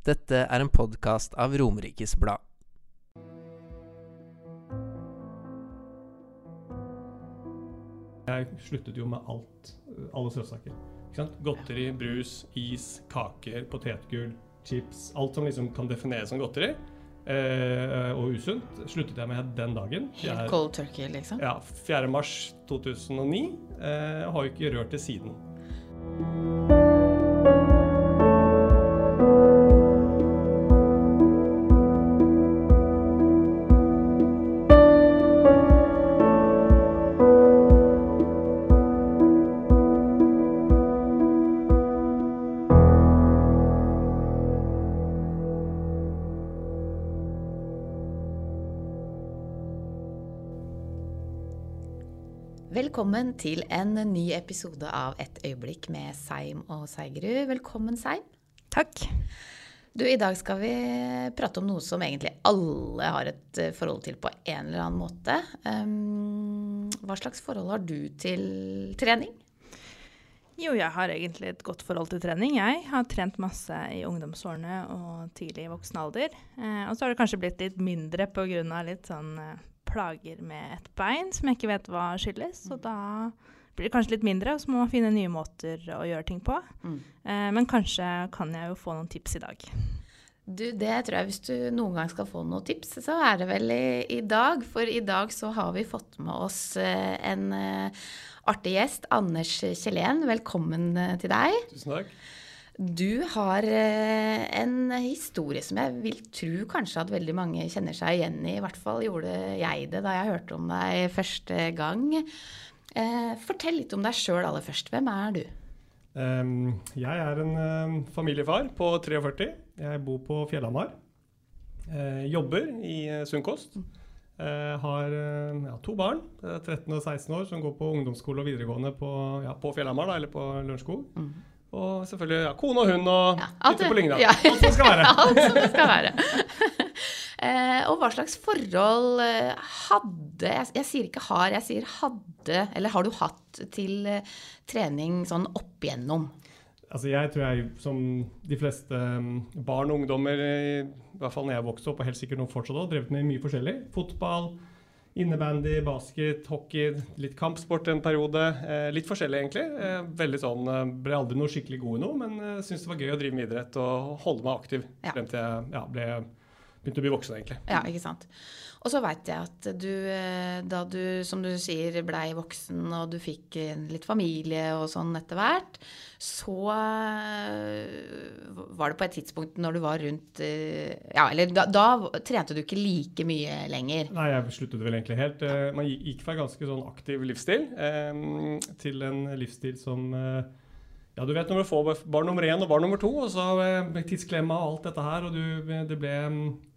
Dette er en podkast av Romerikes Blad. Jeg sluttet jo med alt. Alle søtsaker. Godteri, brus, is, kaker, potetgull, chips. Alt som liksom kan defineres som godteri. Eh, og usunt sluttet jeg med den dagen. Helt cold turkey, liksom? Ja, 4. mars 2009. Eh, har jo ikke rørt det siden. Til en ny episode av Et øyeblikk med Seim og Seigerud. Velkommen, Seim. Takk. Du, I dag skal vi prate om noe som egentlig alle har et eh, forhold til på en eller annen måte. Um, hva slags forhold har du til trening? Jo, jeg har egentlig et godt forhold til trening. Jeg har trent masse i ungdomsårene og tidlig i voksen alder. Eh, og så har det kanskje blitt litt mindre pga. litt sånn eh, plager med et bein som jeg ikke vet hva skyldes. Så da blir det kanskje litt mindre, og så må man finne nye måter å gjøre ting på. Mm. Eh, men kanskje kan jeg jo få noen tips i dag. Du, det tror jeg Hvis du noen gang skal få noen tips, så er det vel i, i dag. For i dag så har vi fått med oss eh, en eh, artig gjest. Anders Kjellén, velkommen eh, til deg. Tusen takk. Du har eh, en historie som jeg vil tro kanskje at veldig mange kjenner seg igjen i. I hvert fall gjorde jeg det da jeg hørte om deg første gang. Eh, fortell litt om deg sjøl aller først. Hvem er du? Jeg er en familiefar på 43. Jeg bor på Fjellhamar. Uh, jobber i Sunnkost. Har ja, to barn, 13 og 16 år, som går på ungdomsskole og videregående på, ja, på Fjellhamar, eller på Lørenskog. Mm. Og selvfølgelig ja, kone og hund og Ja, hytte på Lyngdal. ja. Alt som det skal være. Alt som det skal være. eh, og hva slags forhold eh, hadde jeg, jeg sier ikke har, jeg sier hadde, eller har du hatt til eh, trening sånn opp igjennom? Altså jeg tror jeg, som de fleste um, barn og ungdommer, i hvert fall når jeg vokste opp, og helt sikkert noen fortsatt har drevet med mye forskjellig. Fotball, innebandy, basket, hockey, litt kampsport en periode. Eh, litt forskjellig, egentlig. Eh, veldig sånn, eh, Ble aldri noe skikkelig god i noe, men eh, syntes det var gøy å drive med idrett og holde meg aktiv Ja. frem til jeg ja, ble, begynte å bli voksen, egentlig. Ja, ikke sant. Og så veit jeg at du, eh, da du, som du sier, blei voksen og du fikk eh, litt familie og sånn etter hvert, så eh, var det på et tidspunkt når du var rundt Ja, eller da, da trente du ikke like mye lenger. Nei, jeg sluttet vel egentlig helt. Man gikk- fra ganske sånn aktiv livsstil til en livsstil som Ja, du vet når du får barn nummer én og barn nummer to, og så eh, tidsklemma og alt dette her, og du, det ble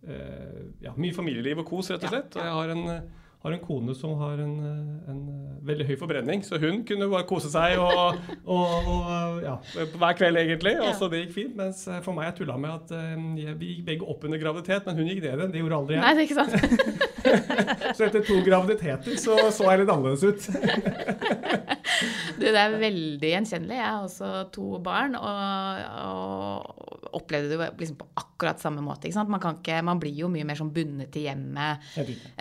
eh, ja, mye familieliv og kos, rett og slett. Og jeg har en, eh, har en kone som har en, eh, en eh, veldig høy forbrenning, så hun kunne bare kose seg og, og, og ja, hver kveld, egentlig. Og så det gikk fint. Mens eh, for meg, jeg tulla med at eh, vi gikk begge opp under graviditet, men hun gikk ned igjen. Det gjorde aldri jeg. Nei, det er ikke sant? Så etter to graviditeter så så jeg litt annerledes ut. Du, det er veldig gjenkjennelig. Jeg har også to barn, og, og opplevde det liksom på akkurat samme måte. Ikke sant? Man, kan ikke, man blir jo mye mer sånn bundet til hjemmet.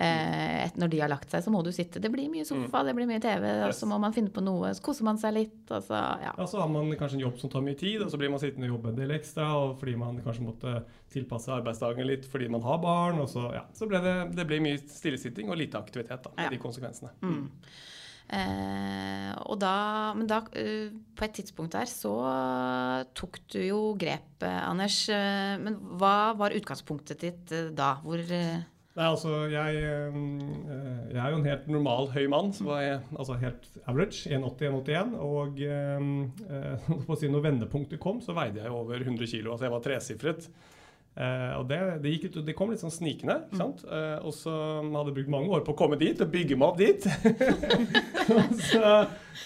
Eh, når de har lagt seg, så må du sitte. Det blir mye sofa, det blir mye TV, og så må man finne på noe. Så koser man seg litt, og så ja. Ja, så har man kanskje en jobb som tar mye tid, og så blir man sittende og jobbe en del ekstra, og fordi man kanskje måtte tilpasse arbeidsdagen litt fordi man har barn, og så, ja, så ble det, det ble mye stillesitting og lite aktivitet da, med Ja. de konsekvensene. Mm. Eh, og da, men da, eh, på et tidspunkt der, så tok du jo grep, eh, Anders. Eh, men hva var utgangspunktet ditt da? Hvor Nei, altså, jeg, jeg er jo en helt normal høy mann, som var altså helt average, 1,80-1,81, og eh, si når vendepunktet kom, så veide jeg over 100 kilo, altså jeg var tresifret. Eh, og det, det, ut- det kom litt sånn snikende. ikke sant? Uh, og så hadde jeg brukt mange år på å komme dit og bygge meg opp dit. og, så,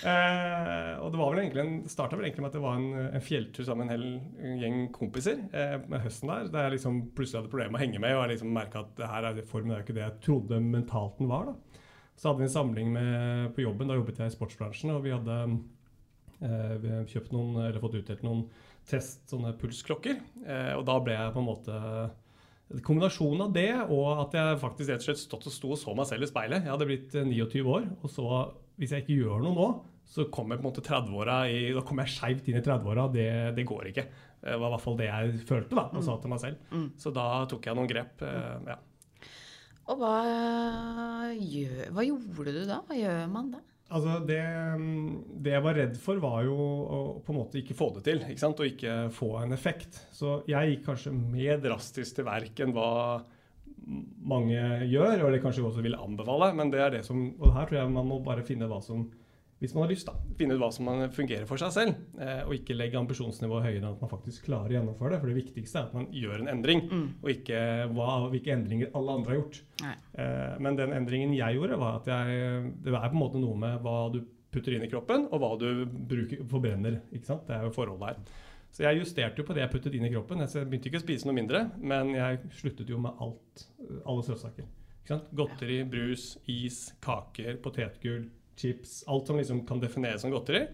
uh, og det var vel egentlig en, starta vel egentlig med at det var en, en fjelltur sammen med en hel gjeng kompiser med høsten der. Der jeg liksom plutselig hadde problemer med å henge med, og jeg liksom at det her er formen, er jo ikke det jeg trodde mentalt den var. da. Så hadde vi en samling med, på jobben, da jobbet jeg i sportsbransjen, og vi hadde vi kjøpt noen, eller fått utdelt noen test sånne pulsklokker. Eh, og da ble jeg på en måte Kombinasjonen av det og at jeg faktisk rett og slett stått og sto og så meg selv i speilet. Jeg hadde blitt eh, 29 år, og så, hvis jeg ikke gjør noe nå, så kommer jeg på en måte 30-åra i Da kommer jeg skeivt inn i 30-åra. Det, det går ikke. Det var i hvert fall det jeg følte da, og sa til meg selv. Mm. Så da tok jeg noen grep. eh, ja. Og hva, gjør, hva gjorde du da? Hva gjør man da? Altså det, det jeg var redd for, var jo å på en måte ikke få det til. ikke sant? Og ikke få en effekt. Så jeg gikk kanskje mer drastisk til verk enn hva mange gjør, og det kanskje også vil anbefale. Men det er det som Og her tror jeg man må bare finne hva som hvis man har lyst, da. Finne ut hva som fungerer for seg selv. Eh, og ikke legge ambisjonsnivået høyere enn at man faktisk klarer å gjennomføre det. For det viktigste er at man gjør en endring, Mm. og ikke hva, hvilke endringer alle andre har gjort. Nei. Eh, men den endringen jeg gjorde, var at jeg Det er på en måte noe med hva du putter inn i kroppen, og hva du bruker, forbrenner. ikke sant? Det er jo forholdet her. Så jeg justerte jo på det jeg puttet inn i kroppen. Jeg begynte ikke å spise noe mindre, men jeg sluttet jo med alt. Alle søtsaker. Godteri, brus, is, kaker, potetgull, chips. Alt som liksom kan defineres som godteri.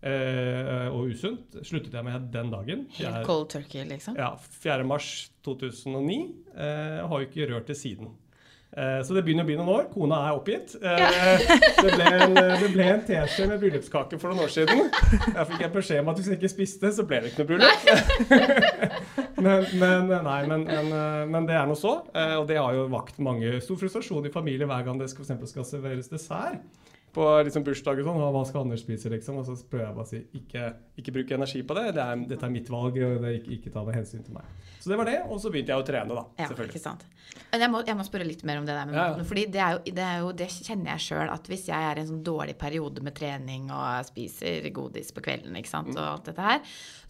Eh, og usunt sluttet jeg med den dagen. Helt Jeg- cold turkey, liksom? ja, 4. mars 2009. Eh, har jo ikke rørt det siden. Eh, så det begynner å bli noen år. Kona er oppgitt. Eh, det, ble en, det ble en teskje med bryllupskake for noen år siden. Jeg fikk en beskjed om at hvis jeg ikke spiste, så ble det ikke noe bryllup. men, men, nei, men, men, eh, men det er nå så. Eh, og det har jo vakt mange stor frustrasjon i familie hver gang det skal, for skal serveres dessert. På liksom bursdag og sånn, og hva skal Anders spise, liksom? Og så prøver jeg bare å si ikke, ikke bruke energi på det. det er, dette er mitt valg, og det er ikke, ikke ta noe hensyn til meg. Så det var det, og så begynte jeg å trene, da. Ja, ikke sant. Men jeg må, jeg må spørre litt mer om det der med Ja, maten. Fordi det, er jo, det, er jo, det kjenner jeg sjøl, at hvis jeg er i en sånn dårlig periode med trening og spiser godis på kvelden ikke sant, Mm. og alt dette her,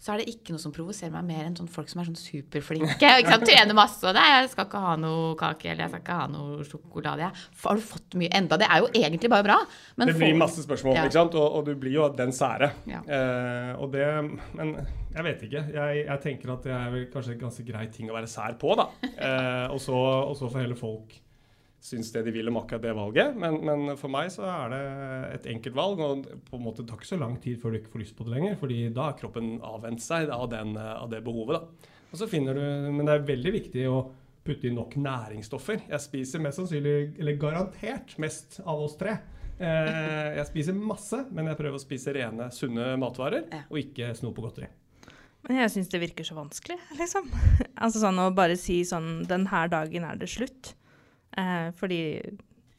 så er det ikke noe som provoserer meg mer enn sånn folk som er sånn superflinke. ikke sant, Trener masse og det, 'Jeg skal ikke ha noe kake', eller 'jeg skal ikke ha noe sjokolade'. Jeg, har du fått mye enda? Det er jo egentlig bare bra. Men det blir masse spørsmål, Ja. ikke sant? Og, og du blir jo den sære. Ja. Eh, og det, men jeg vet ikke. Jeg, jeg tenker at det er vel kanskje en ganske grei ting å være sær på, da. Eh, og, så, og så får hele folk synes det de vil om akkurat det valget. Men, men for meg så er det et enkelt valg, og på en måte det tar ikke så lang tid før du ikke får lyst på det lenger, fordi da har kroppen avvent seg av, den, av det behovet. da. Og så finner du, Men det er veldig viktig å putte inn nok næringsstoffer. Jeg spiser mest sannsynlig, eller garantert mest av oss tre. Eh, jeg spiser masse, men jeg prøver å spise rene, sunne matvarer, Ja. og ikke sno på godteri. Men jeg syns det virker så vanskelig, liksom. altså sånn å bare si sånn Den her dagen er det slutt. Eh, fordi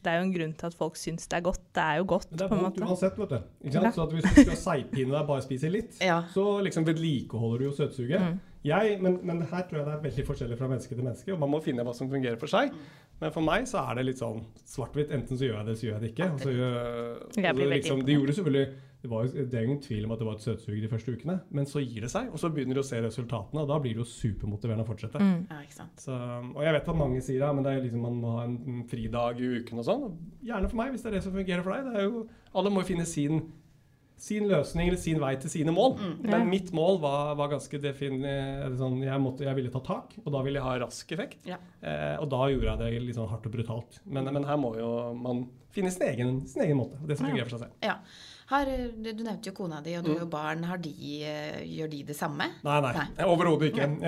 det er jo en grunn til at folk syns det er godt. Det er jo godt, Men det er på en vondt uansett, vet du. Ikke sant? Ja. Så at hvis du skal seigpine deg bare spise litt, Ja. så liksom vedlikeholder du jo søtsuget. Mm. Jeg, men, men her tror jeg det er veldig forskjellig fra menneske til menneske, og man må finne hva som fungerer for seg. Men for meg så er det litt sånn svart-hvitt. Enten så gjør jeg det, så gjør jeg det ikke. Altså, Jeg og blir så veldig liksom, det gjorde selvfølgelig det, var, det er ingen tvil om at det var et søtsug de første ukene, men så gir det seg, og så begynner du å se resultatene, og da blir det jo supermotiverende å fortsette. Mm. ja, ikke sant. Så, og jeg vet at mange sier men det er liksom man må ha en en fridag i uken og sånn. Gjerne for meg, hvis det er det som fungerer for deg. Det er jo, alle må jo finne sin, sin løsning eller sin vei til sine mål. Mm. Men mitt mål var, var ganske definitivt Sånn, jeg, måtte, jeg ville ta tak, og da ville jeg ha rask effekt. Ja. Eh, og da gjorde jeg det litt sånn hardt og brutalt. Men, men her må jo man finne sin egen, sin egen måte. Det som Ja. fungerer for seg selv. Ja. Har, eh, du nevnte jo kona di, og du Mm. og barn. Har de, eh, gjør de det samme? Nei, nei. Nei. Overhodet ikke.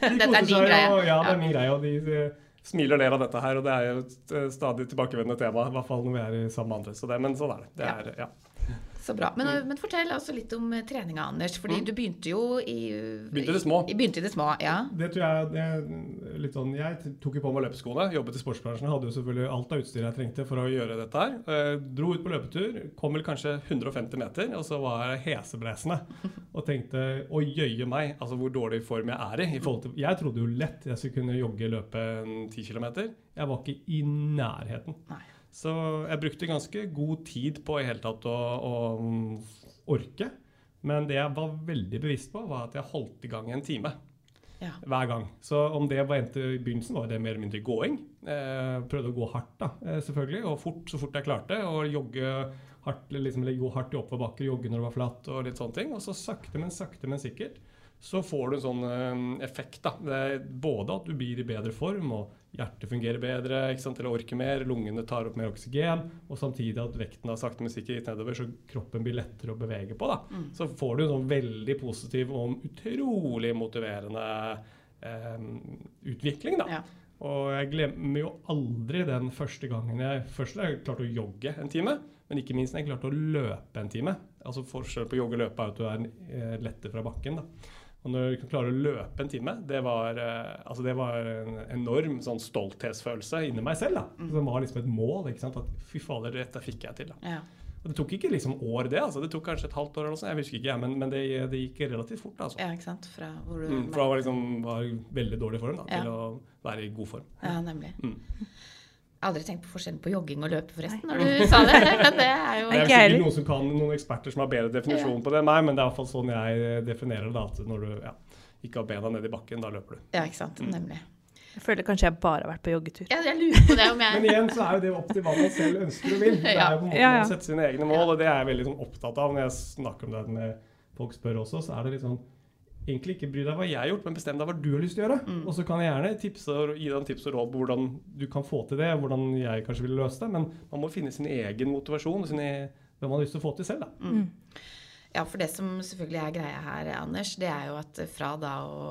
De Dette er din seg, greie. Og, ja, det er min greie. Og de eh, smiler og ler av dette her, og det er jo et eh, stadig tilbakevendende tema. I hvert fall når vi er i sammen med andre. Så det, men sånn er det. det Ja. er, ja. Så bra. Men, men fortell altså litt om eh, treninga, Anders. Fordi Mm. du begynte jo i Begynte i det små. I, begynte i det små, ja. Det tror jeg det litt sånn Jeg tok jo på meg løpeskoene, jobbet i sportsbransjen. Hadde jo selvfølgelig alt av utstyr jeg trengte for å gjøre dette her. Eh, dro ut på løpetur, kom vel kanskje 150 meter, og så var jeg heseblesende. Og tenkte å jøye meg, altså hvor dårlig form jeg er i. i til, jeg trodde jo lett jeg skulle kunne jogge løpe en 10 km. Jeg var ikke i nærheten. Nei. Så jeg brukte ganske god tid på i hele tatt å, å mm, orke. Men det jeg var veldig bevisst på, var at jeg holdt i gang en time Ja. hver gang. Så om det var endte i begynnelsen, var det mer eller mindre gåing. Eh, prøvde å gå hardt, da, eh, selvfølgelig. Og fort, så fort jeg klarte. Og jogge hardt, liksom, eller gå hardt i oppoverbakker, jogge når det var flatt og litt sånne ting. Og så sakte, men sakte, men sikkert så får du en sånn eh, effekt. da. Både at du blir i bedre form, og hjertet fungerer bedre, eller orker mer, lungene tar opp mer oksygen, og samtidig at vekten har sakte, men sikkert nedover, så kroppen blir lettere å bevege på. da. Mm. Så får du en sånn veldig positiv og utrolig motiverende eh, utvikling. da. Ja. Og jeg glemmer jo aldri den første gangen jeg først har jeg klart å jogge en time, men ikke minst når jeg klarte å løpe en time. Altså Forskjellen på jogge og løpe er at du er eh, lettere fra bakken. da. Og når du klarer å løpe en time, det var, eh, altså det var en enorm sånn stolthetsfølelse inni meg selv. da. Mm. Det var liksom et mål. ikke sant? At fy fader, dette fikk jeg til. da. Ja. Og Det tok ikke liksom år, det. altså. Det tok kanskje et halvt år, eller sånt, jeg husker ikke, men, men det, det gikk relativt fort. altså. ja, ikke sant. Fra hvor du Mm, da var liksom var veldig dårlig form da, til Ja. å være i god form. Ja, nemlig. Mm. Aldri tenkt på forskjellen på jogging og løpe, forresten, når du sa det. Men det er jo Det er Ikke sikkert noen som kan, noen eksperter som har bedre definisjon på det enn meg, men det er i hvert fall sånn jeg definerer det. At når du ja, ikke har bena ned i bakken, da løper du. Ja, ikke sant. Nemlig. Jeg føler kanskje jeg bare har vært på joggetur. Ja, jeg lurer på det om jeg... Men igjen så er jo det opp til hva man selv ønsker og vil. Det er jo på en måte Ja, ja. å sette sine egne mål, og det er jeg veldig sånn opptatt av når jeg snakker om det med folk spør også. Så er det litt sånn Egentlig ikke bry deg hva jeg har gjort, men bestem deg hva du har lyst til å gjøre. Mm. Og så kan jeg gjerne tipse og gi deg en tips og råd på hvordan du kan få til det, hvordan jeg kanskje ville løse det, men man må finne sin egen motivasjon, sin e hva man har lyst til å få til selv. da. Mm. Ja, for det som selvfølgelig er greia her, Anders, det er jo at fra da å,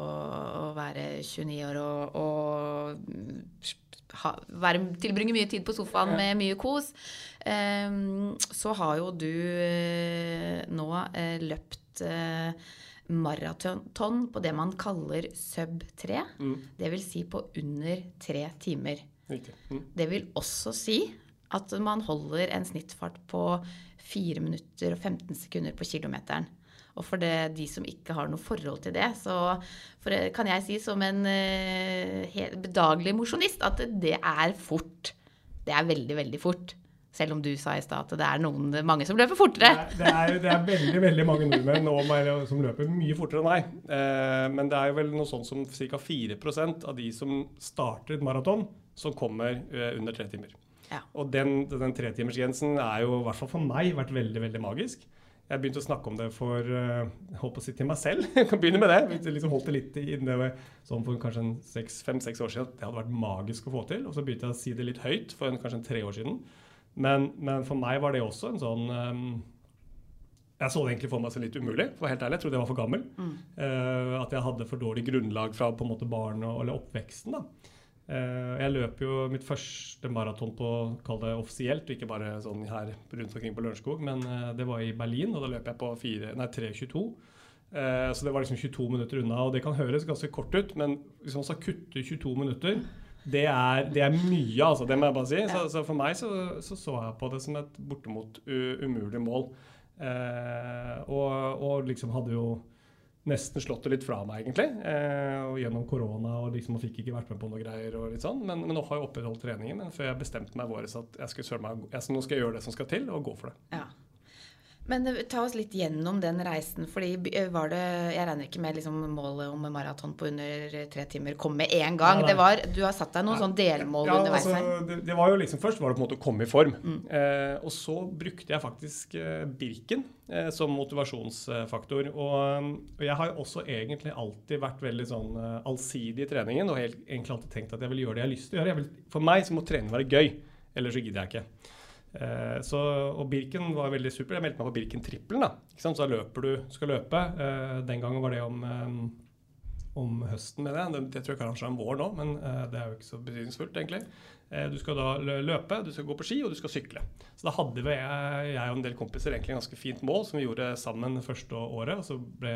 å være 29 år og, og ha, være, tilbringe mye tid på sofaen med mye kos, eh, så har jo du eh, nå eh, løpt eh, maraton på det man kaller sub 3. Mm. Det vil si på under tre timer. Mm. Det vil også si at man holder en snittfart på 4 minutter og 15 sekunder på kilometeren. Og for det, de som ikke har noe forhold til det, så for det kan jeg si som en uh, bedagelig mosjonist at det er fort. Det er veldig, veldig fort. Selv om du sa i stad at det er noen, mange som løper Det fortere. er, det, er, det er veldig veldig mange nordmenn som løper mye fortere enn meg. Eh, men det er jo vel noe sånt som ca. 4% av de som starter et maraton, som kommer eh, under tre timer. Ja. Og den, den tretimersgrensen er jo i hvert fall for meg vært veldig veldig magisk. Jeg begynte å snakke om det for eh, jeg håper på å si til meg selv. Jeg kan begynne med det. Jeg liksom holdt det litt inne sånn for kanskje fem-seks år siden. Det hadde vært magisk å få til. Og så begynte jeg å si det litt høyt for en, kanskje en tre år siden. Men, men for meg var det også en sånn um, Jeg så det egentlig for meg som litt umulig. for helt ærlig. Jeg trodde jeg var for gammel. Mm. Uh, at jeg hadde for dårlig grunnlag fra på en måte barn og, eller oppveksten. da. Uh, jeg løp jo mitt første maraton på kall det offisielt, og ikke bare sånn her rundt omkring på Lørenskog, men uh, det var i Berlin, og da løp jeg på 3.22. Eh, så det var liksom 22 minutter unna, og det kan høres ganske kort ut, men hvis man skal kutte 22 minutter det er, det er mye, altså. Det må jeg bare si. Så, så for meg så, så så jeg på det som et bortimot umulig mål. Eh, og, og liksom hadde jo nesten slått det litt fra meg, egentlig. Eh, og gjennom korona og liksom og fikk ikke vært med på noe greier. og litt sånn, Men, men nå har jeg opprettholdt treningen. Men før jeg bestemte meg våres at jeg skulle meg, jeg, nå skal jeg gjøre det som skal til, og gå for det. Ja. Men eh, ta oss litt gjennom den reisen. fordi eh, var det, Jeg regner ikke med liksom målet om maraton på under tre timer kom med én gang. Nei, nei. Det var, du har satt deg noen sånn delmål Ja, underveis altså, her. det, det var jo liksom Først var det på en måte å komme i form. Mm. Eh, og så brukte jeg faktisk eh, Birken eh, som motivasjonsfaktor. Og, og jeg har også egentlig alltid vært veldig sånn eh, allsidig i treningen og helt, egentlig alltid tenkt at jeg vil gjøre det jeg har lyst til å gjøre. Vil, for meg så må trening være gøy, ellers så gidder jeg ikke. Eh, så, og Birken var veldig super. Jeg meldte meg på Birken-trippelen. da. Så da løper du, skal løpe. Eh, den gangen var det om eh, om høsten med det. Det, det tror jeg kanskje er om vår nå, men eh, det er jo ikke så betydningsfullt, egentlig. Eh, du skal da løpe, du skal gå på ski, og du skal sykle. Så da hadde vi, jeg, jeg og en del kompiser egentlig en ganske fint mål som vi gjorde sammen det første året. og så ble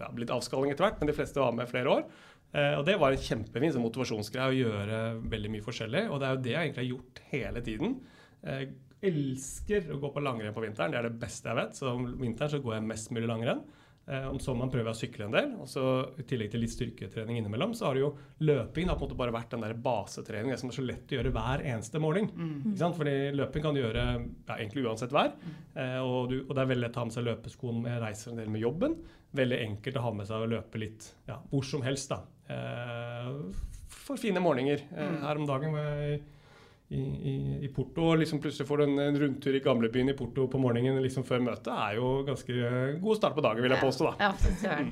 ja, litt avskalling etter hvert, men de fleste var med flere år. Eh, og det var en kjempefin sånn motivasjonsgreie å gjøre veldig mye forskjellig. Og det er jo det jeg egentlig har gjort hele tiden. Eh, elsker å gå på langrenn på vinteren. Det er det beste jeg vet. Så om vinteren så går jeg mest mulig langrenn. Eh, om sommeren prøver jeg å sykle en del. Og så I tillegg til litt styrketrening innimellom, så har det jo løping da, på en måte bare vært den der basetreningen som er så lett å gjøre hver eneste morgen. Sant? Fordi løping kan du gjøre ja, egentlig uansett vær. Eh, og, du, og det er veldig lett å ha med seg løpeskoen når jeg reiser en del med jobben. Veldig enkelt å ha med seg å løpe litt ja, hvor som helst. da. Eh, for fine morgener. Eh, her om dagen var jeg i, i, i Porto og liksom plutselig får du en, en rundtur i gamlebyen i Porto på morgenen liksom før møtet, er jo ganske god start på dagen, vil jeg påstå. da. Ja.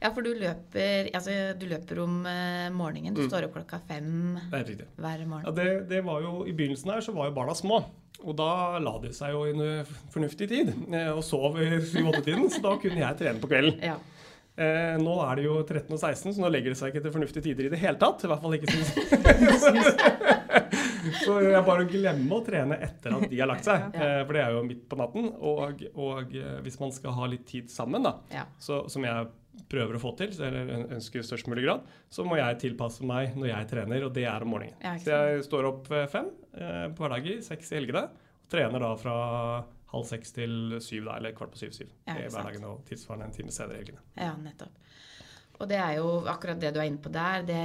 Ja, for du løper, altså, du løper om eh, morgenen. Du Mm. står opp klokka fem er hver Ja, morgen. det, det var jo, I begynnelsen her så var jo barna små. Og da la de seg jo i en fornuftig tid eh, og sov i 7-8-tiden, så da kunne jeg trene på kvelden. Ja. Eh, nå er det jo 13 og 16, så nå legger det seg ikke til fornuftige tider i det hele tatt. I hvert fall ikke synes Så jeg bare glemmer å trene etter at de har lagt seg, eh, for det er jo midt på natten. Og, og eh, hvis man skal ha litt tid sammen, da, Ja. så, som jeg prøver å få til, eller ønsker i størst mulig grad, så må jeg tilpasse meg når jeg trener, og det er om morgenen. Så jeg står opp eh, fem på hverdager, seks i helgene, og trener da fra halv seks til syv, da, eller kvart på syv-syv i hverdagen, og tilsvarende en time senere i helgene. Ja, nettopp. Og det er jo akkurat det du er inne på der. Det,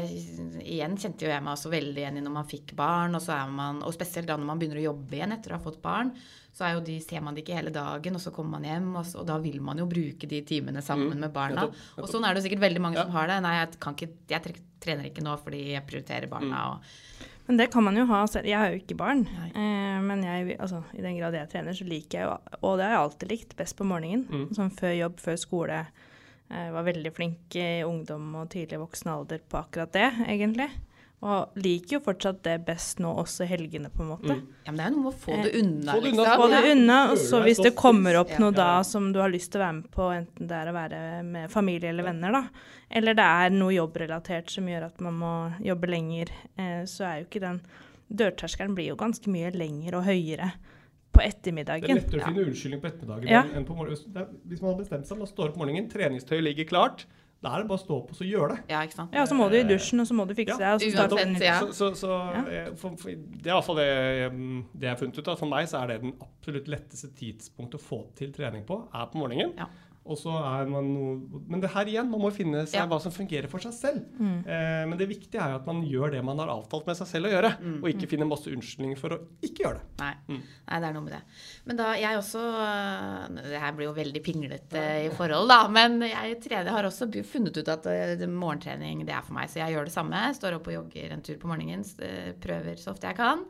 igjen kjente jo jeg meg også veldig igjen i når man fikk barn, og, så er man, og spesielt da når man begynner å jobbe igjen etter å ha fått barn, så er jo de, ser man det ikke hele dagen, og så kommer man hjem, og, så, og da vil man jo bruke de timene sammen Mm, med barna. nettopp, nettopp. Og sånn er det sikkert veldig mange Ja. som har det. Nei, jeg, kan ikke, jeg trener ikke nå fordi jeg prioriterer barna. Mm. Og, Men det kan man jo ha selv. Jeg har jo ikke barn. Eh, men jeg, altså, i den grad jeg trener, så liker jeg jo Og det har jeg alltid likt best på morgenen. Mm. Sånn før jobb, før skole. Jeg var veldig flink i ungdom og tidlig voksen alder på akkurat det, egentlig. Og liker jo fortsatt det best nå, også i helgene, på en måte. Mm. ja, men det er noe med å få Eh, det unna, få det unna, liksom. Få det unna, og så hvis det kommer opp noe da som du har lyst til å være med på, enten det er å være med familie eller venner, da, eller det er noe jobbrelatert som gjør at man må jobbe lenger, eh, så er jo ikke den Dørterskelen blir jo ganske mye lengre og høyere på ettermiddagen. Det er lettere å finne unnskyldning på ettermiddagen Ja. enn på morgenen. Er, hvis man har bestemt seg, man står opp om morgenen, treningstøy ligger klart, da er det bare å stå opp og så gjøre det. Ja, ikke sant. Ja, så må du i dusjen, og så må du fikse Ja, deg, og uansett, ja. Så, så, så Ja. eh, for, for, det er i hvert fall det, mm, det jeg har funnet ut. av. for meg så er det den absolutt letteste tidspunktet å få til trening på, er på morgenen. Ja. Og så er man noe Men det her igjen, man må finne seg Ja. hva som fungerer for seg selv. Mm. Eh, men det viktige er jo at man gjør det man har avtalt med seg selv å gjøre, Mm. og ikke finner masse unnskyldninger for å ikke gjøre det. Nei. Mm. Nei, det er noe med det. Men da, jeg også øh, Det her blir jo veldig pinglete i forhold, da. Men jeg trener, har også funnet ut at øh, morgentrening det er for meg. Så jeg gjør det samme. Står opp og jogger en tur på morgenen. øh, Prøver så ofte jeg kan.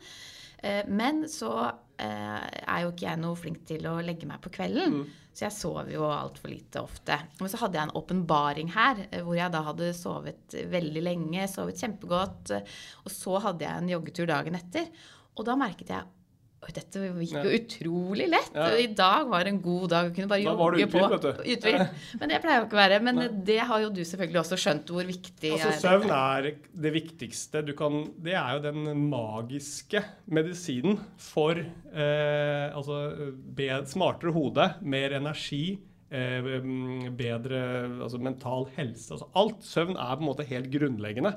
Eh, Men så eh, er jo ikke jeg noe flink til å legge meg på kvelden. Mm. Så jeg sover jo altfor lite ofte. Men så hadde jeg en åpenbaring her, eh, hvor jeg da hadde sovet veldig lenge, sovet kjempegodt. eh, Og så hadde jeg en joggetur dagen etter. Og da merket jeg dette gikk jo utrolig lett. Ja. I dag var en god dag. Jeg kunne bare jogge på. vet du. Men det pleier jo ikke å være. Men Nei. det har jo du selvfølgelig også skjønt hvor viktig Altså, er søvn er det viktigste du kan Det er jo den magiske medisinen for eh, altså smartere hode, mer energi, eh, bedre altså mental helse. Altså, alt søvn er på en måte helt grunnleggende.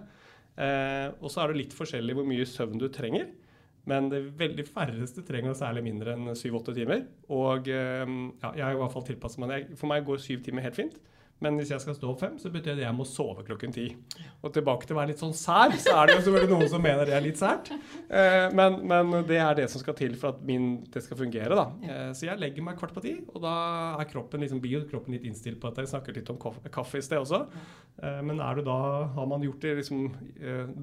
Eh, og så er det litt forskjellig hvor mye søvn du trenger. Men det veldig færreste trenger særlig mindre enn syv-åtte timer. Og eh, ja, jeg har i hvert fall tilpasset meg det. For meg går syv timer helt fint. Men hvis jeg skal stå opp fem, så betyr det at jeg må sove klokken ti. Og tilbake til å være litt sånn sær, så er det jo selvfølgelig noen som mener det er litt sært. Eh, men, men det er det som skal til for at min, det skal fungere, da. Eh, så jeg legger meg kvart på ti, og da er kroppen liksom, blir kroppen litt innstilt på at jeg snakker litt om kaffe, i sted også. Eh, men er du da, har man gjort det liksom,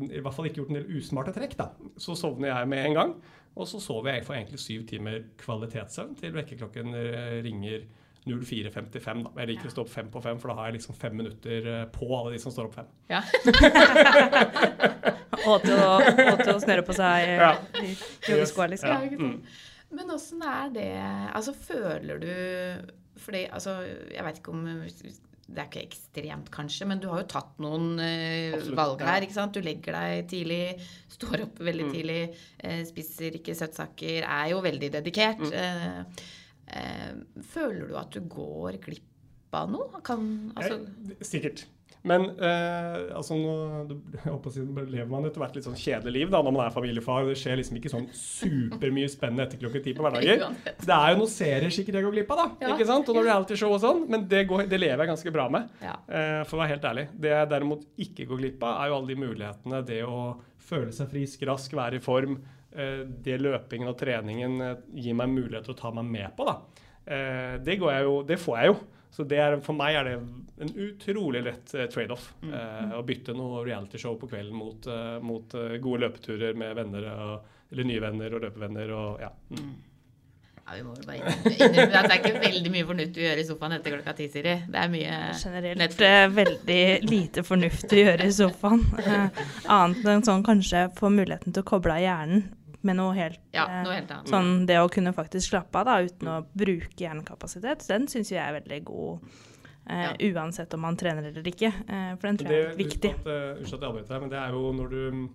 i hvert fall ikke gjort en del usmarte trekk, da, så sovner jeg med en gang. Og så sover jeg for egentlig syv timer kvalitetssøvn til vekkerklokken ringer 04.55. da. Jeg liker å stå opp fem på fem, for da har jeg liksom fem minutter eh, på alle de som står opp fem. Ja. Og til å, og til å snøre på seg eh, Ja. joggeskoa, liksom. Ja, sant? Men åssen er det Altså, føler du Fordi, altså, jeg vet ikke om det er ikke ekstremt, kanskje, men du har jo tatt noen eh, valg her. ikke sant? Du legger deg tidlig, står opp veldig Mm. tidlig, eh, spiser ikke søtsaker, er jo veldig dedikert. Mm. Eh, føler du at du går glipp av noe? Kan, altså, Jeg, sikkert. Men eh, altså nå jeg håper å si, lever man etter hvert litt sånn kjedelig liv da, når man er familiefar. Det skjer liksom ikke sånn supermye spennende etter klokken ti på hverdager. Det er jo noen serier sikkert jeg går glipp av, da. Ja. ikke sant? Og noen realityshow og sånn. Men det, går, det lever jeg ganske bra med. Ja. Eh, for å være helt ærlig. Det jeg derimot ikke går glipp av, er jo alle de mulighetene. Det å føle seg frisk, rask, være i form. Eh, det løpingen og treningen eh, gir meg mulighet til å ta meg med på, da. Eh, det, går jeg jo, det får jeg jo. Så det er, for meg er det en utrolig lett trade-off. Eh, å bytte noe realityshow på kvelden mot, mot gode løpeturer med venner, og, eller nye venner og løpevenner. Og, ja. Mm. Ja, vi må jo bare innrømme at det er ikke veldig mye fornuftig å gjøre i sofaen etter klokka ti, Siri. Det er mye Generelt Netflix. eh, veldig lite fornuftig å gjøre i sofaen. Eh, annet enn sånn kanskje få muligheten til å koble av hjernen med noe helt Ja, eh, noe helt annet. Sånn det å kunne faktisk slappe av da, uten å bruke hjernekapasitet, den syns jeg er veldig god. Eh, Uansett om man trener eller ikke. Uh, for den tror jeg er viktig. At, Unnskyld at jeg avbryter deg, men det er jo når du,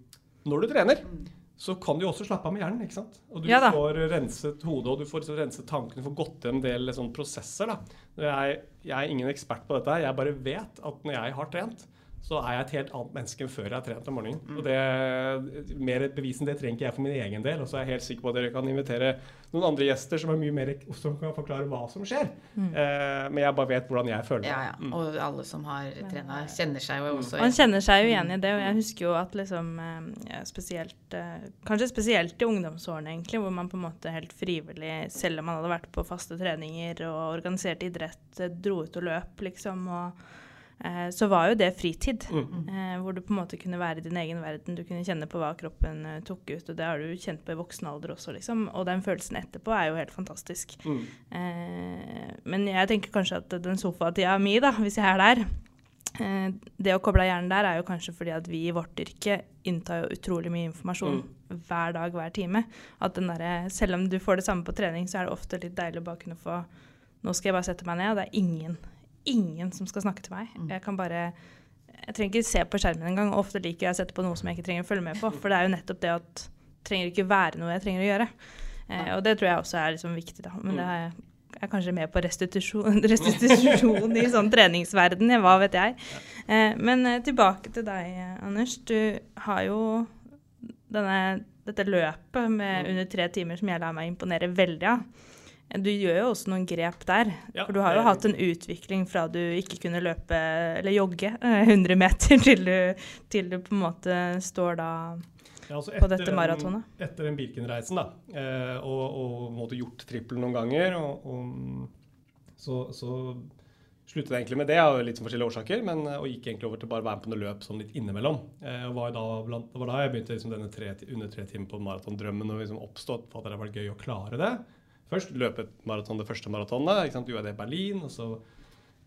når du trener, Mm. så kan du jo også slappe av med hjernen. ikke sant? Og du Ja får renset hodet, og du får liksom renset tankene, du får gått gjennom en del sånn, prosesser. da. Jeg, jeg er ingen ekspert på dette, jeg bare vet at når jeg har trent, så er jeg et helt annet menneske enn før jeg har trent om morgenen. Mm. Og det, Mer bevis enn det trenger ikke jeg for min egen del. Og så er jeg helt sikker på at dere kan invitere noen andre gjester som, er mye mer, som kan forklare hva som skjer. Eh, men jeg bare vet hvordan jeg føler meg. Ja, ja. Og alle som har trena, kjenner seg jo også Man kjenner seg jo igjen i det, og jeg husker jo at liksom eh, ja, spesielt eh, Kanskje spesielt i ungdomsårene, egentlig, hvor man på en måte helt frivillig, selv om man hadde vært på faste treninger og organisert idrett, eh, dro ut og løp, liksom, og eh, så var jo det fritid. Mm. Eh, hvor du på en måte kunne være i din egen verden, du kunne kjenne på hva kroppen eh, tok ut, og det har du kjent på i voksen alder også, liksom. Og den følelsen etterpå er jo helt fantastisk. Mm. Eh, men jeg tenker kanskje at den sofatida mi, da, hvis jeg er der eh, Det å koble av hjernen der er jo kanskje fordi at vi i vårt yrke inntar jo utrolig mye informasjon hver dag, hver time. At den der, Selv om du får det samme på trening, så er det ofte litt deilig å bare kunne få Nå skal jeg bare sette meg ned, og det er ingen, ingen som skal snakke til meg. Jeg kan bare Jeg trenger ikke se på skjermen engang. Ofte liker jeg å sette på noe som jeg ikke trenger å følge med på. For det er jo nettopp det at det trenger ikke være noe jeg trenger å gjøre. Eh, og det tror jeg også er liksom viktig, da. Men det er, er kanskje mer på restitusjon, restitusjon i sånn treningsverden, hva vet jeg. Eh, men eh, tilbake til deg, Anders. Du har jo denne, dette løpet med under tre timer som jeg lar meg imponere veldig av. Du gjør jo også noen grep der. Ja, for du har jo hatt en utvikling fra du ikke kunne løpe eller jogge eh, 100 meter, til du, til du på en måte står da Ja, altså på dette maratonet. maratonet? Etter den Birken-reisen, da, eh, og, og gjort trippel noen ganger, og, og så, så sluttet jeg egentlig med det av litt sånn forskjellige årsaker, men, eh, og gikk egentlig over til bare å være med på noe løp sånn litt innimellom. Eh, og var da, blant, var da jeg begynte liksom denne tre, under tre timer på maratondrømmen og liksom oppstått at det hadde vært gøy å klare det. Først løpe et maraton, det første maratonet. ikke sant, Gjorde jeg det i Berlin, og så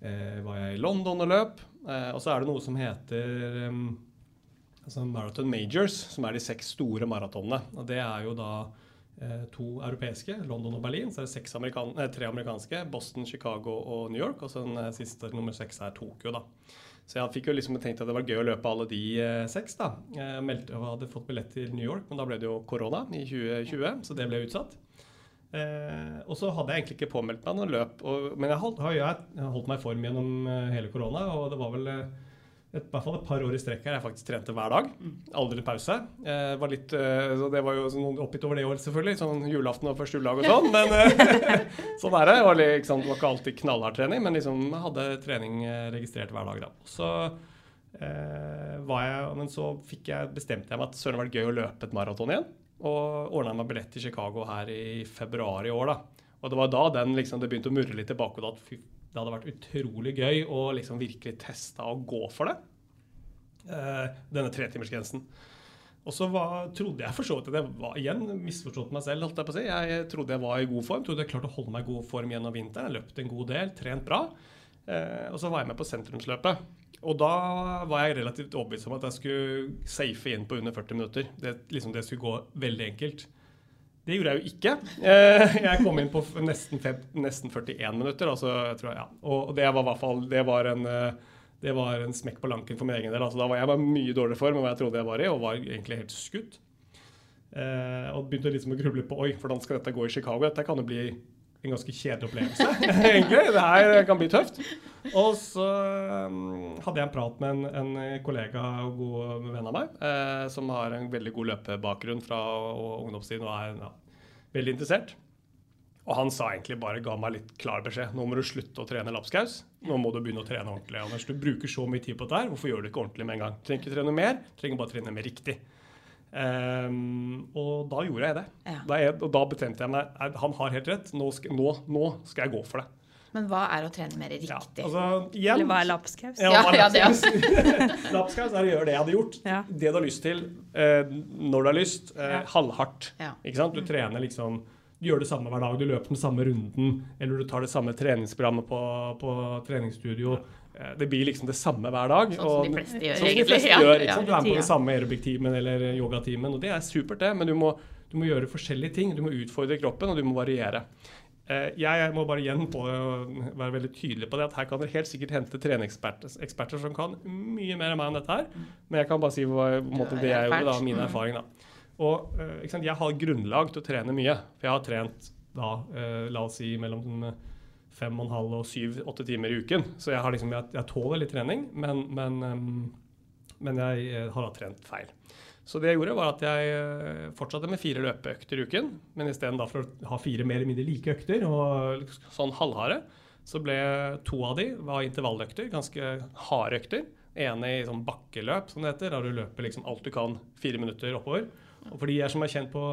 eh, var jeg i London og løp. Eh, og så er det noe som heter um, altså Marathon Majors, som er de seks store maratonene. Og det er jo da eh, to europeiske, London og Berlin. Så er det amerikan eh, tre amerikanske, Boston, Chicago og New York. Og så den eh, siste, nummer seks, er Tokyo, da. Så jeg fikk jo liksom tenkt at det var gøy å løpe alle de eh, seks, da. Jeg meldte, og hadde fått billett til New York, men da ble det jo korona i 2020, så det ble utsatt. Eh, og så hadde jeg egentlig ikke påmeldt meg noe løp. Og, men jeg holdt, har, jeg, har holdt meg i form gjennom eh, hele korona, og det var vel eh, et, i hvert fall et par år i strekk her jeg faktisk trente hver dag. Aldri pause. Eh, var litt, eh, så det var jo sånn oppgitt over det året, selvfølgelig. Sånn julaften og første juledag og sånn. Men eh, sånn er det. Var, litt, ikke sant, det var ikke alltid knallhard trening, men liksom jeg hadde trening registrert hver dag. da. Så eh, var jeg, men så fikk jeg, bestemte jeg meg at søren var det gøy å løpe et maraton igjen. Og ordna meg billett til Chicago her i februar i år. da. Og det var da den liksom, det begynte å murre litt og da at Det hadde vært utrolig gøy å liksom virkelig teste og gå for det. Eh, denne tretimersgrensen. Og så trodde jeg for så vidt at jeg var igjen misforstått meg selv. holdt Jeg på å si. Jeg trodde jeg var i god form. Trodde jeg klarte å holde meg i god form gjennom vinteren. Jeg løpte en god del, trent bra. Eh, og så var jeg med på sentrumsløpet. Og da var jeg relativt overbevist om at jeg skulle safe inn på under 40 minutter. Det, liksom det skulle gå veldig enkelt. Det gjorde jeg jo ikke. Eh, jeg kom inn på nesten, fem, nesten 41 minutter. Altså, jeg ja. Og det var hvert fall det var en, eh, det var en smekk på lanken for min egen del. Altså, da var jeg i mye dårligere form enn hva jeg trodde jeg var i, og var egentlig helt skutt. Eh, og begynte liksom å gruble på oi, hvordan skal dette gå i Chicago? Dette kan jo bli en ganske kjedelig opplevelse, egentlig. Det her kan bli tøft. Og så um, hadde jeg en prat med en, en kollega og god venn av meg, eh, som har en veldig god løpebakgrunn fra ungdomstiden og er ja, veldig interessert. Og han sa egentlig bare, ga meg litt klar beskjed. Nå må du slutte å trene lapskaus. Nå må du begynne å trene ordentlig. Anders, du bruker så mye tid på dette her. Hvorfor gjør du ikke ordentlig med en gang? Du trenger ikke trene mer, du trenger bare trene mer riktig. Ehm, og da gjorde jeg det. Ja. Da jeg, og da bestemte jeg meg Han har helt rett. Nå skal, nå, nå skal jeg gå for det. Men hva er å trene mer riktig? Ja, altså, igjen, Eller hva er lapskaus? Ja, Ja, lapskaus? Lapskaus er å gjøre det jeg hadde gjort. Ja. Det du har lyst til, eh, når du har lyst. Eh, Halvhardt. Ja. Ikke sant? Du trener liksom du gjør det samme hver dag. Du løper den samme runden, eller du tar det samme treningsprogrammet på, på treningsstudio. Eh, Det blir liksom det samme hver dag. Sånn som og- de fleste gjør, sånn egentlig. de fleste Ja, gjør, ikke ja. sant? Du er med på den samme aerobic-timen eller yogatimen, og det er supert, det. Men du må, du må gjøre forskjellige ting. Du må utfordre kroppen, og du må variere. Eh, Jeg må bare igjen på, være veldig tydelig på det at her kan dere helt sikkert hente treningseksperter som kan mye mer enn meg enn dette her. Men jeg kan bare si på en måte, det jeg gjorde, da, min Mm. erfaring. da. Og eh, ikke sant? Jeg har grunnlag til å trene mye. For jeg har trent da, la oss si mellom fem og en halv og syv-åtte timer i uken. Så jeg, liksom, jeg, jeg tåler litt trening, men, men, um, men jeg eh, har da trent feil. Så det jeg gjorde, var at jeg eh, fortsatte med fire løpeøkter i uken. Men istedenfor å ha fire mer eller mindre like økter, og sånn halvharde, så ble to av de var intervalløkter, ganske harde økter. ene i sånn bakkeløp, som det heter, der du løper liksom alt du kan fire minutter oppover. Og for de jeg som er kjent på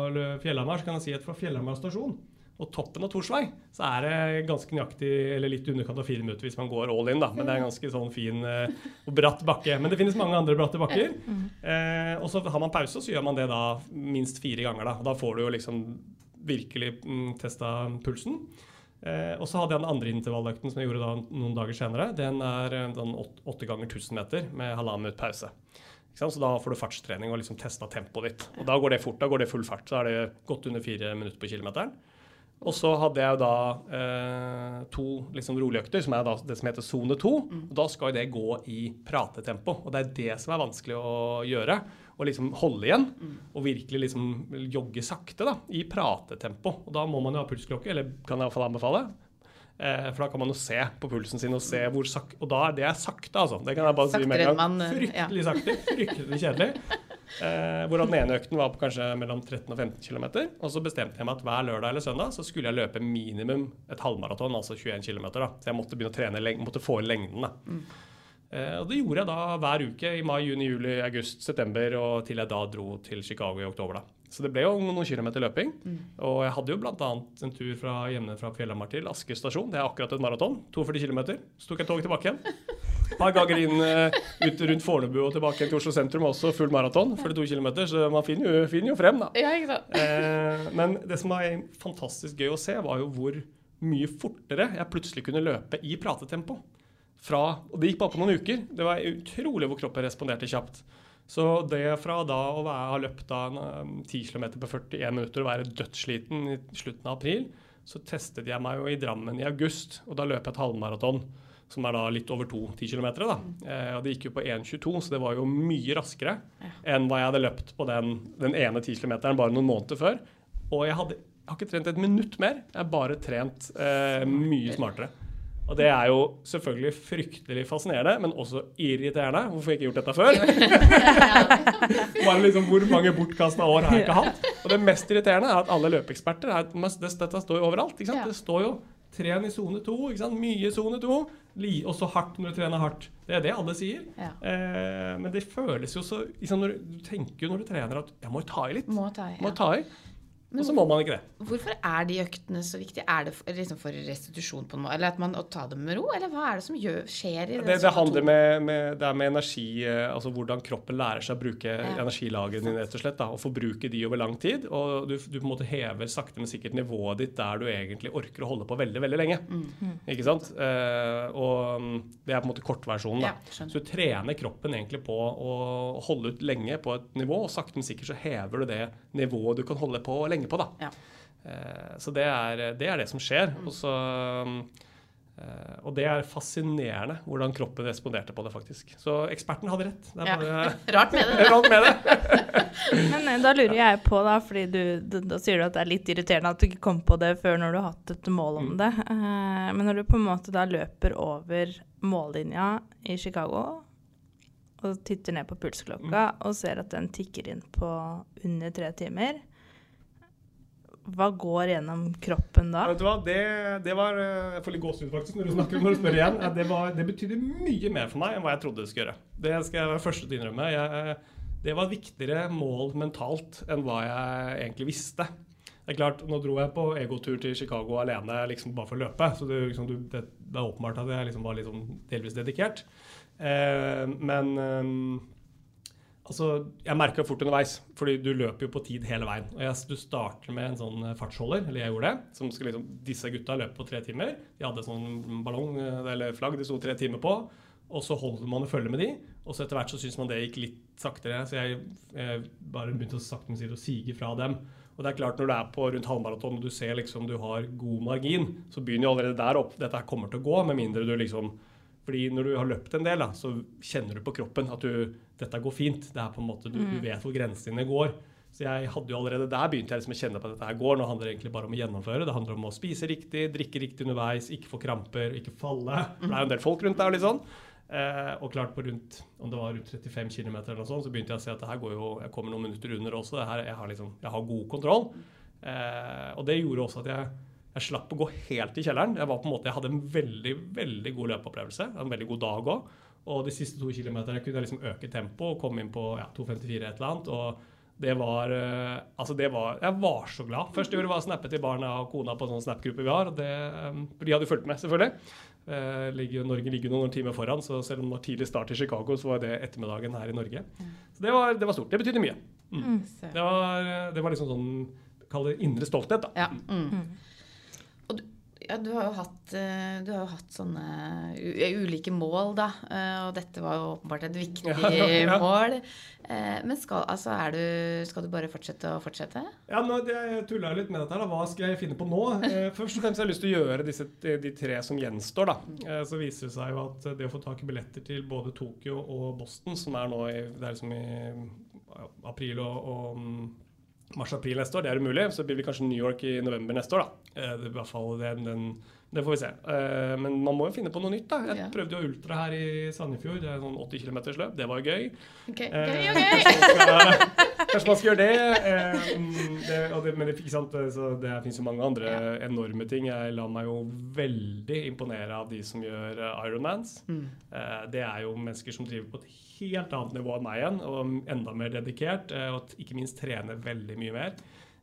Fjellhamar, så kan jeg si at fra Fjellhamar stasjon og toppen av Torsvei, så er det ganske nøyaktig, eller litt underkant av fire minutter hvis man går all in, da. Men det er en ganske sånn fin eh, og bratt bakke. Men det finnes mange andre bratte bakker. Eh, og så har man pause, og så gjør man det da minst fire ganger, da. Og da får du jo liksom virkelig mm, testa pulsen. Eh, og så hadde jeg den andre intervalløkten som jeg gjorde da noen dager senere. Den er eh, sånn åtte ganger 1000 meter med halvannen minutt pause. Så da får du fartstrening og liksom testa tempoet ditt. Og da går det fort. Da går det full fart. Så er det godt under fire minutter på kilometeren. Og så hadde jeg jo da eh, to liksom rolige økter, som er da det som heter sone 2. Og da skal jo det gå i pratetempo. Og det er det som er vanskelig å gjøre. Å liksom holde igjen og virkelig liksom jogge sakte da, i pratetempo. Og da må man jo ha pulsklokke, eller kan jeg iallfall anbefale. Eh, for da kan man jo se på pulsen sin og se hvor sak Og da er det sakte, altså. Det kan jeg bare si med en gang. man, eh, Fryktelig sakte. Fryktelig kjedelig. Eh, hvor den ene økten var på kanskje mellom 13 og 15 km. Og så bestemte jeg meg at hver lørdag eller søndag så skulle jeg løpe minimum et halvmaraton, altså 21 km. Da. Så jeg måtte begynne å trene, måtte få inn lengden. da. Eh, og det gjorde jeg da hver uke i mai, juni, juli, august, september, og til jeg da dro til Chicago i oktober. da. Så det ble jo noen kilometer løping. Og jeg hadde jo bl.a. en tur fra hjemme fra Fjellhamar til Asker stasjon. Det er akkurat et maraton. 42 km. Så tok jeg toget tilbake igjen. Et par ganger inn eh, ut rundt Fornebu og tilbake til Oslo sentrum, også full maraton. 42 km, så man finner jo, finner jo frem, da. Ja, ikke sant? Eh, men det som var fantastisk gøy å se, var jo hvor mye fortere jeg plutselig kunne løpe i pratetempo. Fra, og det gikk bare på noen uker. Det var utrolig hvor kroppen responderte kjapt. Så det fra da å være, ha løpt da en, eh, 10 km på 41 minutter og være dødssliten i slutten av april, så testet jeg meg jo i Drammen i august, og da løp jeg et halvmaraton. Som er da litt over to 10 km. Da. Eh, og det gikk jo på 1,22, så det var jo mye raskere enn hva jeg hadde løpt på den, den ene 10 km bare noen måneder før. Og jeg, hadde, jeg har ikke trent et minutt mer, jeg har bare trent eh, mye smartere. Og det er jo selvfølgelig fryktelig fascinerende, men også irriterende. Hvorfor har jeg ikke gjort dette før? Bare liksom Hvor mange bortkasta år har jeg ikke hatt? Og det mest irriterende er at alle løpeeksperter er Dette står jo overalt. ikke sant? Ja. Det står jo 'tren i sone 2', ikke sant? mye sone 2. Også Og så hardt når du trener hardt. Det er det alle sier. Ja. Eh, men det føles jo så liksom når, Du tenker jo når du trener at 'jeg må ta i litt'. Må ta i. Må Ja. ta i. Men Og så må man ikke det. Hvorfor er de øktene så viktige? Er det for, liksom for restitusjon på en måte? Eller at man å ta det med ro? Eller hva er det som gjør, skjer i Det, det handler med, med, det er med energi, eh, altså hvordan kroppen lærer seg å bruke Ja. energilagrene dine, rett og slett. Da, og forbruke de over lang tid. Og du, du på en måte hever sakte, men sikkert nivået ditt der du egentlig orker å holde på veldig, veldig lenge. Mm. Ikke sant? Uh, og mm, det er på en måte kortversjonen, da. Ja. Så du trener kroppen egentlig på å holde ut lenge på et nivå, og sakte, men sikkert så hever du det nivået du kan holde på lenge på, da. Ja. Eh, Så det er, det er det som skjer. Og, så, eh, og det er fascinerende hvordan kroppen responderte på det, faktisk. Så eksperten hadde rett. Ja. Rart med det. Rart med det. Men eh, da lurer jeg på, da, fordi du, da, sier du at det er litt irriterende at du ikke kom på det før når du har hatt et mål om Mm. det. Men når du på en måte da løper over mållinja i Chicago og titter ned på pulsklokka og ser at den tikker inn på under tre timer, hva går gjennom kroppen da? Vet du hva, det, det var eh, Jeg får litt gåsehud faktisk når du snakker når du spør igjen. Eh, Det, var, det betydde mye mer for meg enn hva jeg trodde det skulle gjøre. Det skal jeg være første til å innrømme. Jeg, det var viktigere mål mentalt enn hva jeg egentlig visste. Det er klart, Nå dro jeg på egotur til Chicago alene liksom bare for å løpe. Så det, liksom, det er åpenbart at jeg liksom var litt sånn delvis dedikert. Eh, men eh, Altså, jeg merka fort underveis, fordi du løper jo på tid hele veien. Og jeg, Du starter med en sånn eh, fartsholder, eller jeg gjorde det. som skal liksom, Disse gutta løper på tre timer. De hadde sånn ballong eh, eller flagg de sto tre timer på. Og så holder man og følger med de. Og så etter hvert så syns man det gikk litt saktere, så jeg, jeg bare begynte å sakte, men sikkert å sige fra dem. Og det er klart Når du er på rundt halvmaraton og du ser liksom du har god margin, så begynner jo allerede der opp dette her kommer til å gå, med mindre du liksom fordi når du har løpt en del, da, så kjenner du på kroppen at du, dette går fint. Det er på en måte, du, du Mm. vet hvor grensene dine går. Så jeg hadde jo allerede der begynte jeg liksom å kjenne på at dette her går. Nå handler det egentlig bare om å gjennomføre. Det handler om å spise riktig, drikke riktig underveis, ikke få kramper, ikke falle. For det er jo en del folk rundt der liksom. Eh, og klart på rundt om det var rundt 35 km eller noe sånt, så begynte jeg å se at det her går jo, jeg kommer noen minutter under også. Det her, jeg, har liksom, jeg har god kontroll. Eh, og det gjorde også at jeg, jeg slapp å gå helt i kjelleren. Jeg, var på en måte, jeg hadde en veldig veldig god løpeopplevelse. En veldig god dag òg. Og de siste to kilometerne kunne jeg liksom øke tempoet og komme inn på ja, 2.54 et eller annet. og det var, eh, altså det var Jeg var så glad. Første jeg gjorde, var å snappe til barna og kona på en sånn Snap-gruppe vi har. og det, eh, de hadde jo fulgt med, selvfølgelig. Eh, ligger, Norge ligger noen timer foran, så selv om det var tidlig start i Chicago, så var det ettermiddagen her i Norge. Så det var, det var stort. Det betydde mye. Mm. Det, var, det var liksom sånn Kall det indre stolthet, da. Ja. Mm. Ja, du har jo hatt, eh, du har jo hatt sånne ulike mål, da. eh, Og dette var jo åpenbart et viktig Ja, ja. mål. Eh, Men skal, altså, er du, skal du bare fortsette og fortsette? Ja, nå, Jeg tulla litt med dette. her, da. Hva skal jeg finne på nå? Først og fremst har jeg lyst til å gjøre disse, de tre som gjenstår. da. Så viser det seg jo at det å få tak i billetter til både Tokyo og Boston, som er nå i, det er liksom i april og, og mm, mars-april neste år, det er umulig. Så blir vi kanskje New York i november neste år. da. Eh, det, er i hvert fall den, den, det får vi se. Uh, men man må jo finne på noe nytt. da. Jeg Ja. prøvde jo ultra her i Sandefjord. Det er sånn 80 km løp. Det var jo gøy. Okay. Uh, gøy, gøy. Kanskje man skal gjøre det. eh, mm, det, det men det, ikke sant, så det finnes jo mange andre enorme ting. Jeg lar meg jo veldig imponere av de som gjør uh, Ironmans. Mm. Eh, det er jo mennesker som driver på et helt annet nivå enn meg igjen, og enda mer dedikert. eh, og ikke minst trener veldig mye mer.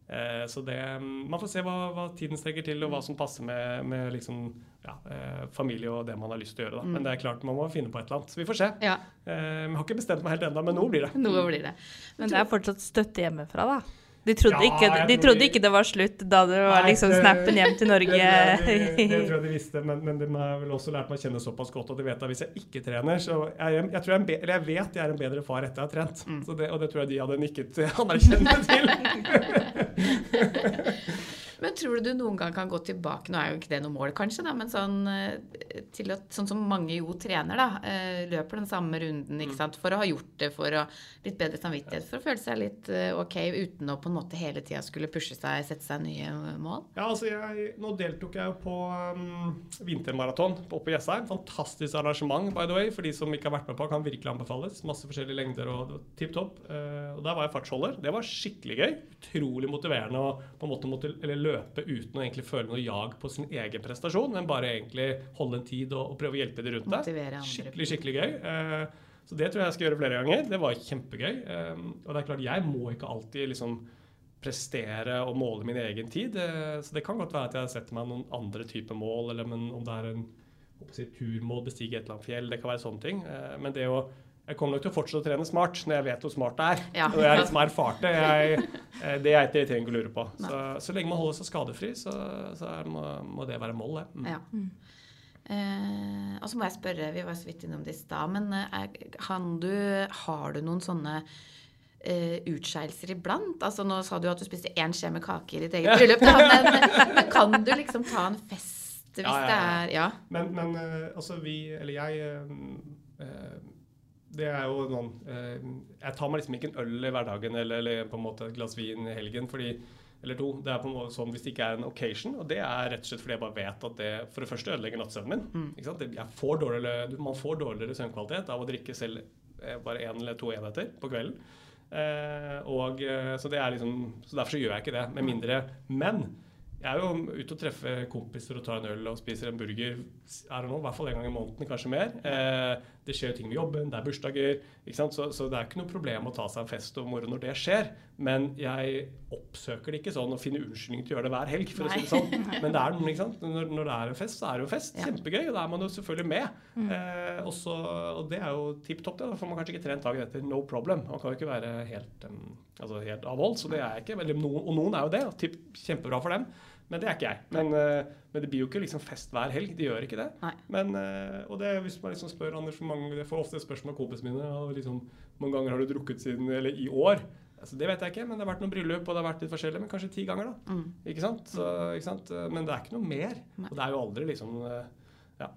Eh, så det, mm, Man får se hva, hva tiden strekker til, og hva som passer med, med liksom, ja, eh, familie og det man har lyst til å gjøre. Da. Men det er klart man må finne på et eller annet. Så vi får se. Ja, Eh, jeg har ikke bestemt meg helt ennå, men noe blir det. noe blir det. Men det er fortsatt støtte hjemmefra, da. De trodde, Ja, ikke, de trodde de- ikke det var slutt da det var Nei, liksom snappen hjem til Norge. Det, tror jeg de- det tror jeg de visste, men, men de har vel også lært meg å kjenne såpass godt at de vet at hvis jeg ikke trener, så jeg, jeg, tror jeg, er be, eller jeg vet jeg er en bedre far etter jeg har trent. Mm. Så det, og det tror jeg de hadde nikket anerkjennende til. Men tror du du noen gang kan gå tilbake Nå er jo ikke det noe mål, kanskje, da, men sånn, eh, til at, sånn som mange jo trener, da. eh, Løper den samme runden ikke sant, for å ha gjort det, for å litt bedre samvittighet, for å føle seg litt eh, ok uten å på en måte hele tida skulle pushe seg, sette seg nye mål. Ja, altså jeg, Nå deltok jeg jo på um, vintermaraton oppe i Jessheim. Fantastisk arrangement, by the way. For de som ikke har vært med på, kan virkelig anbefales. Masse forskjellige lengder og tipp topp. Uh, og der var jeg fartsholder. Det var skikkelig gøy. Utrolig motiverende å på en måte eller løpe uten å egentlig føle noe jag på sin egen prestasjon, men bare egentlig holde en tid og, og prøve å hjelpe de rundt deg. Skikkelig, skikkelig gøy. Eh, så det tror jeg jeg skal gjøre flere ganger. Det var kjempegøy. Eh, og det er klart, jeg må ikke alltid liksom prestere og måle min egen tid. Eh, Så det kan godt være at jeg setter meg noen andre typer mål, eller om det er en si, turmål, bestige et eller annet fjell, det kan være sånne ting. Men det å jeg kommer nok til å fortsette å trene smart når jeg vet hvor smart det er. Ja. Og jeg er erfart det. Jeg, eh, det er ikke det jeg trenger å lure på. Så, så lenge man holder seg skadefri, så, så må, må det være mål, det. Mm. Ja. Eh, og så må jeg spørre, vi var så vidt innom det i stad, men er, kan du, har du noen sånne Uh, utskeielser iblant? Altså Nå sa du at du spiste én skje med kake i ditt eget bryllup, men, men kan du liksom ta en fest hvis Ja, ja, det er Ja. Men, men eh, altså vi, eller jeg uh, eh, Det er jo noen eh, Jeg tar meg liksom ikke en øl i hverdagen eller, eller på en måte et glass vin i helgen fordi eller to. Det er på en måte sånn hvis det ikke er en occasion. Og det er rett og slett fordi jeg bare vet at det for det første ødelegger nattsøvnen min. Jeg får man får dårligere søvnkvalitet av å drikke selv eh, bare én eller to enheter på kvelden. Eh, og, eh, så, det er liksom, så derfor så gjør jeg ikke det, med mindre Men jeg er jo ute og treffer kompiser og tar en øl og spiser en burger I don't know, i hvert fall en gang i måneden, kanskje mer. Eh, det skjer ting med jobben, det er bursdager. Så, så det er ikke noe problem å ta seg en fest og moro når det skjer. Men jeg oppsøker det ikke sånn og finner unnskyldning til å gjøre det hver helg. for å si det sånn. Men det er? Når, når det er en fest, så er det jo fest. Ja. Kjempegøy. Og da er man jo selvfølgelig med. Eh, også, og det er jo tipp topp. det. Da får man kanskje ikke trent dagen etter. No problem. Man kan jo ikke være helt, um, altså helt avholdt. Så det er jeg ikke. Eller og noen er jo det. og Tipp, kjempebra for dem. Men det er ikke jeg. Men, eh, men det blir jo ikke liksom fest hver helg. De gjør ikke det. Nei. Men, eh, og det, hvis man liksom spør Anders, mange, Jeg får ofte spørsmål av kompisene mine. og Liksom, mange ganger har du drukket siden, eller i år? Altså, det vet jeg ikke, men det har vært noen bryllup og det har vært litt forskjellig. Men kanskje ti ganger, da. Mm. Ikke sant? Så, ikke sant? Men det er ikke noe mer. Nei. Og det er jo aldri liksom eh, Ja,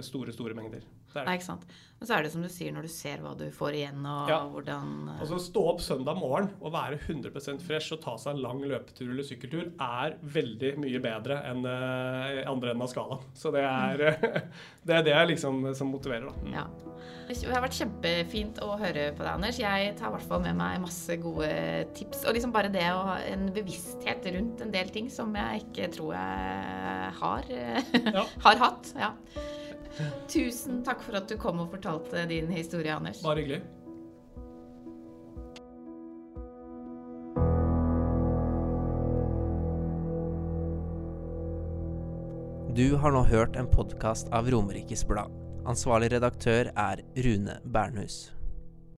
store, store mengder. Det Nei, ikke sant. Men så er det som du sier, når du ser hva du får igjen, og Ja. hvordan uh... Altså Stå opp søndag morgen og være 100% fresh og ta seg en lang løpetur eller sykkeltur er veldig mye bedre enn uh, andre enden av skalaen. Så det er det er det liksom som motiverer, da. Mm. Ja. Det har vært kjempefint å høre på deg, Anders. Jeg tar i hvert fall med meg masse gode tips. Og liksom bare det å ha en bevissthet rundt en del ting som jeg ikke tror jeg har, Ja. har hatt. Ja. Tusen takk for at du kom og fortalte din historie, Anders. Bare hyggelig. Du har nå hørt en podkast av Romerikes Blad. Ansvarlig redaktør er Rune Bernhus.